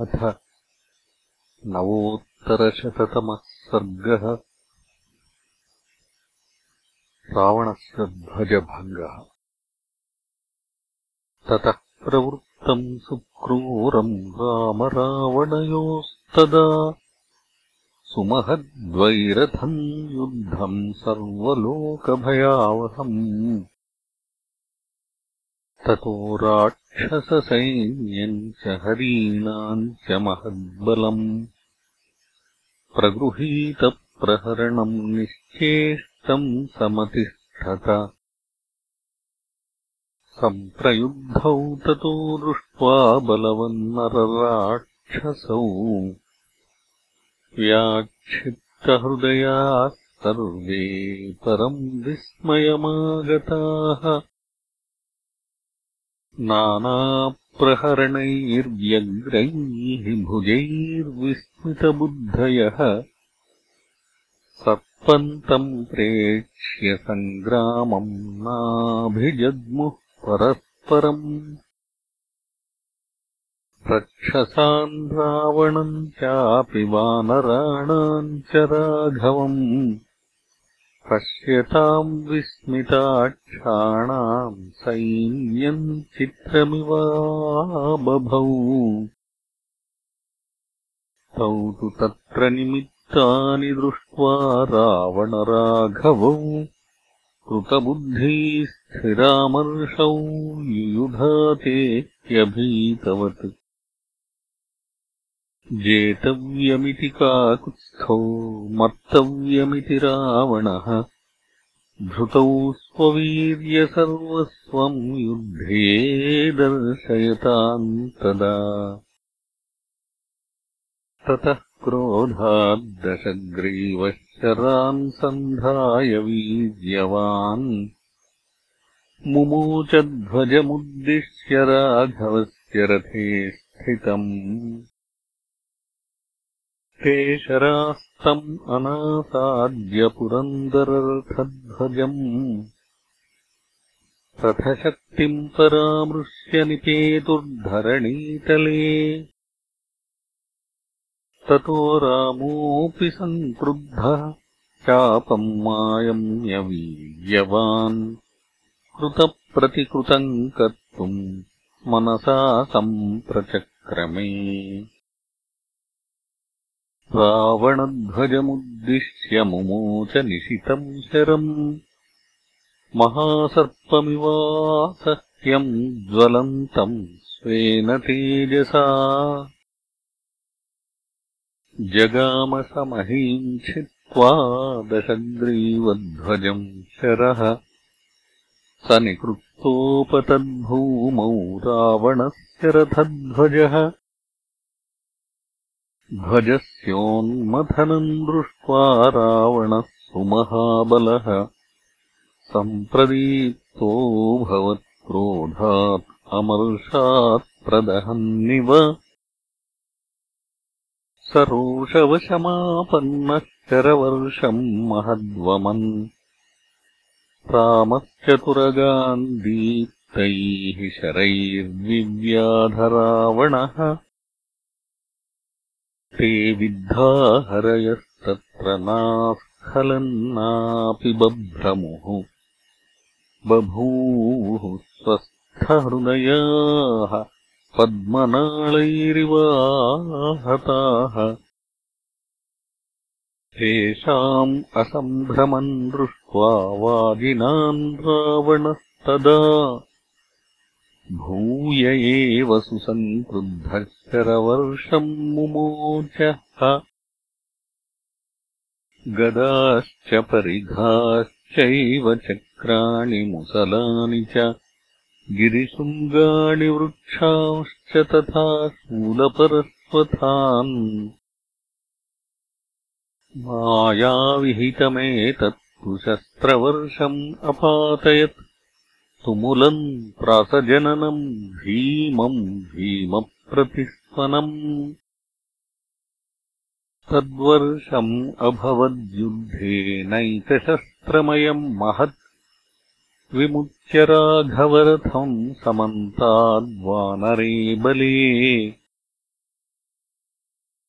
अथ नवोत्तरशततमः सर्गः। रावणस्य ध्वजभङ्गः। ततः प्रवृत्तम् सुक्रूरम् रामरावणयोस्तदा। सुमहद्वैरथम् युद्धम् सर्वलोकभयावहम् ततो राक्षससैन्यम् च हरीणाम् च महद्बलम् प्रगृहीतप्रहरणम् निश्चेष्टम् समतिष्ठत। सम्प्रयुद्धौ ततो दृष्ट्वा बलवन्नरराक्षसौ व्याक्षिप्तहृदयाः सर्वे परम् विस्मयमागताः नानाप्रहरणैर्व्यग्रैः भुजैर्विस्मितबुद्धयः सर्पन्तम् प्रेक्ष्य सङ्ग्रामम् नाभिजग्मुः परस्परम्। रक्षसान् रावणम् चापि वानराणाम् च राघवम् पश्यताम् विस्मिताक्षाणाम् सैन्यम् चित्रमिवाबभौ तौ तु तत्र निमित्तानि दृष्ट्वा रावणराघवौ। कृतबुद्धिः स्थिरामर्षौ युयुधातेत्यभीतवत् जेतव्यमिति काकुत्स्थौ मर्तव्यमिति रावणः। धृतौ स्ववीर्यसर्वस्वम् युद्धे दर्शयताम् तदा। ततः क्रोधाद्दशग्रीवः शरान् सन्धाय वीर्यवान्। मुमोचध्वजमुद्दिश्य राघवस्य रथे स्थितम् ते शरास्तम् अनासाद्य पुरन्दररथध्वजम् रथशक्तिम् परामृश्य निपेतुर्धरणीतले ततो रामोऽपि सङ्क्रुद्धः चापम् मायम् न्यवीर्यवान् कृतप्रतिकृतम् कर्तुम् मनसा सम्प्रचक्रमे रावणध्वजमुद्दिश्य मुमोच निशितम् शरम् महासर्पमिवासह्यम् ज्वलन्तम् स्वेन तेजसा। जगामसमहीम् छित्त्वा दशग्रीवध्वजम् शरः। स निकृत्तोपतद्भूमौ रावणस्य रथध्वजः ध्वजस्योन्मथनम् दृष्ट्वा रावणः सुमहाबलः। सम्प्रदीप्तोऽभवत्क्रोधात् अमर्षात् प्रदहन्निव। स रोषवशमापन्नः शरवर्षम् महद्वमन्। रामश्चतुरगान् दीप्तैः शरैर्विव्याधरावणः ते विद्धाहरयस्तत्र नास्खलन्नापि बभ्रमुः। बभूवुः स्वस्थहृदयाः पद्मनाळैरिवाहताः तेषाम् असम्भ्रमम् दृष्ट्वा वाजिनान् रावणस्तदा भूय एव सुसङ्क्रुद्धः शरवर्षम् मुमोचः। गदाश्च परिघाश्चैव चक्राणि मुसलानि च। गिरिशृङ्गाणि वृक्षांश्च तथा शूलपरस्वथान् मायाविहितमेतत्तु शस्त्रवर्षम् अपातयत् तुमुलम् प्रासजननम् भीमम् भीमप्रतिस्वनम् तद्वर्षम् अभवद्युद्धेनैकशस्त्रमयम् महत्। विमुच्य राघवरथम् समन्ताद्वानरे बले।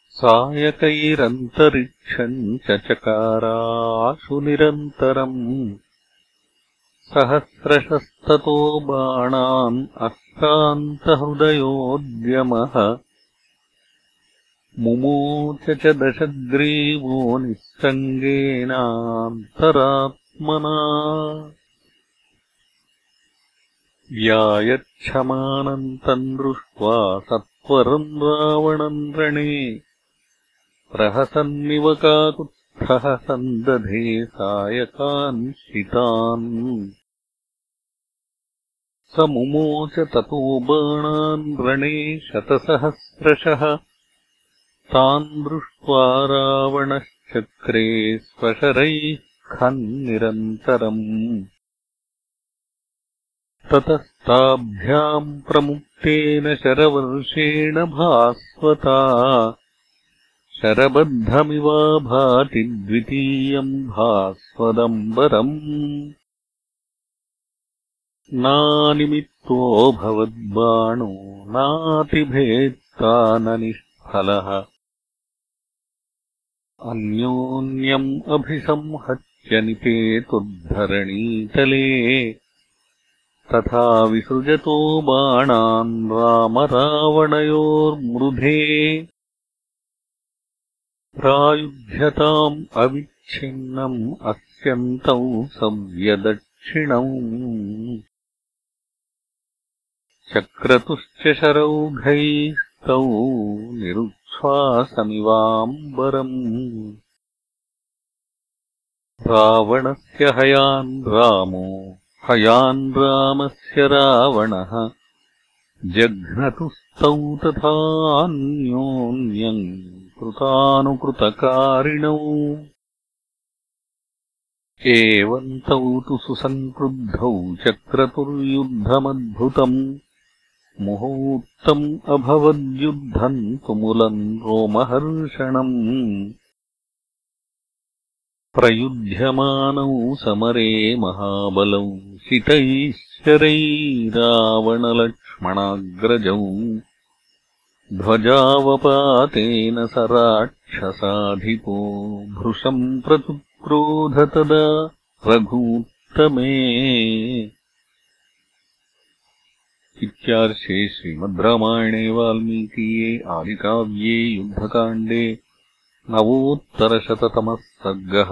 सायकैरन्तरिक्षम् चकाराशु निरन्तरम् सहस्रशस्ततो बाणान् अक्रान्तहृदयोद्यमः मुमोच च दशग्रीवो निःसङ्गेनान्तरात्मना। व्यायच्छमानन्तम् दृष्ट्वा सत्वरम् रावणम् रणे। प्रहसन्निवकाकुत्थः सन्दधे सायकान् शितान् स मुमोच ततो बाणान् रणे शतसहस्रशः तान् दृष्ट्वा रावणश्चक्रे स्वशरैः खन्निरन्तरम्। ततस्ताभ्याम् प्रमुक्तेन शरवर्षेण भास्वता। शरबद्धमिवाभाति द्वितीयम् भास्वदम्बरम् नानिमित्तोऽभवद्बाणो निष्फलः अन्योन्यम् अभिसंहत्य निपेतुद्धरणीतले। तथा विसृजतो बाणान् रामरावणयोर्मृधे। प्रायुध्यताम् अविच्छिन्नम् अस्यन्तौ सव्यदक्षिणौ चक्रतुश्च शरौघैस्तौ निरुच्छ्वासमिवाम्बरम्। रावणस्य हयान् रामो हयान् रामस्य रावणः। जघ्नतुस्तौ तथान्योन्यम् कृतानुकृतकारिणौ। एवम् तौ तु सुसङ्क्रुद्धौ चक्रतुर्युद्धमद्भुतम् मुहूर्तम् अभवद्युद्धम् तुमुलम् रोमहर्षणम्। प्रयुध्यमानौ समरे महाबलौ शितैश्चरैरावणलक्ष्मणाग्रजौ ध्वजावपातेन स राक्षसाधिपो भृशम् प्रचुक्रोध तदा रघूत्तमे इत्यार्षे श्रीमद् रामायणे वाल्मीकीये आदिकाव्ये युद्धकाण्डे नवोत्तरशततमः सर्गः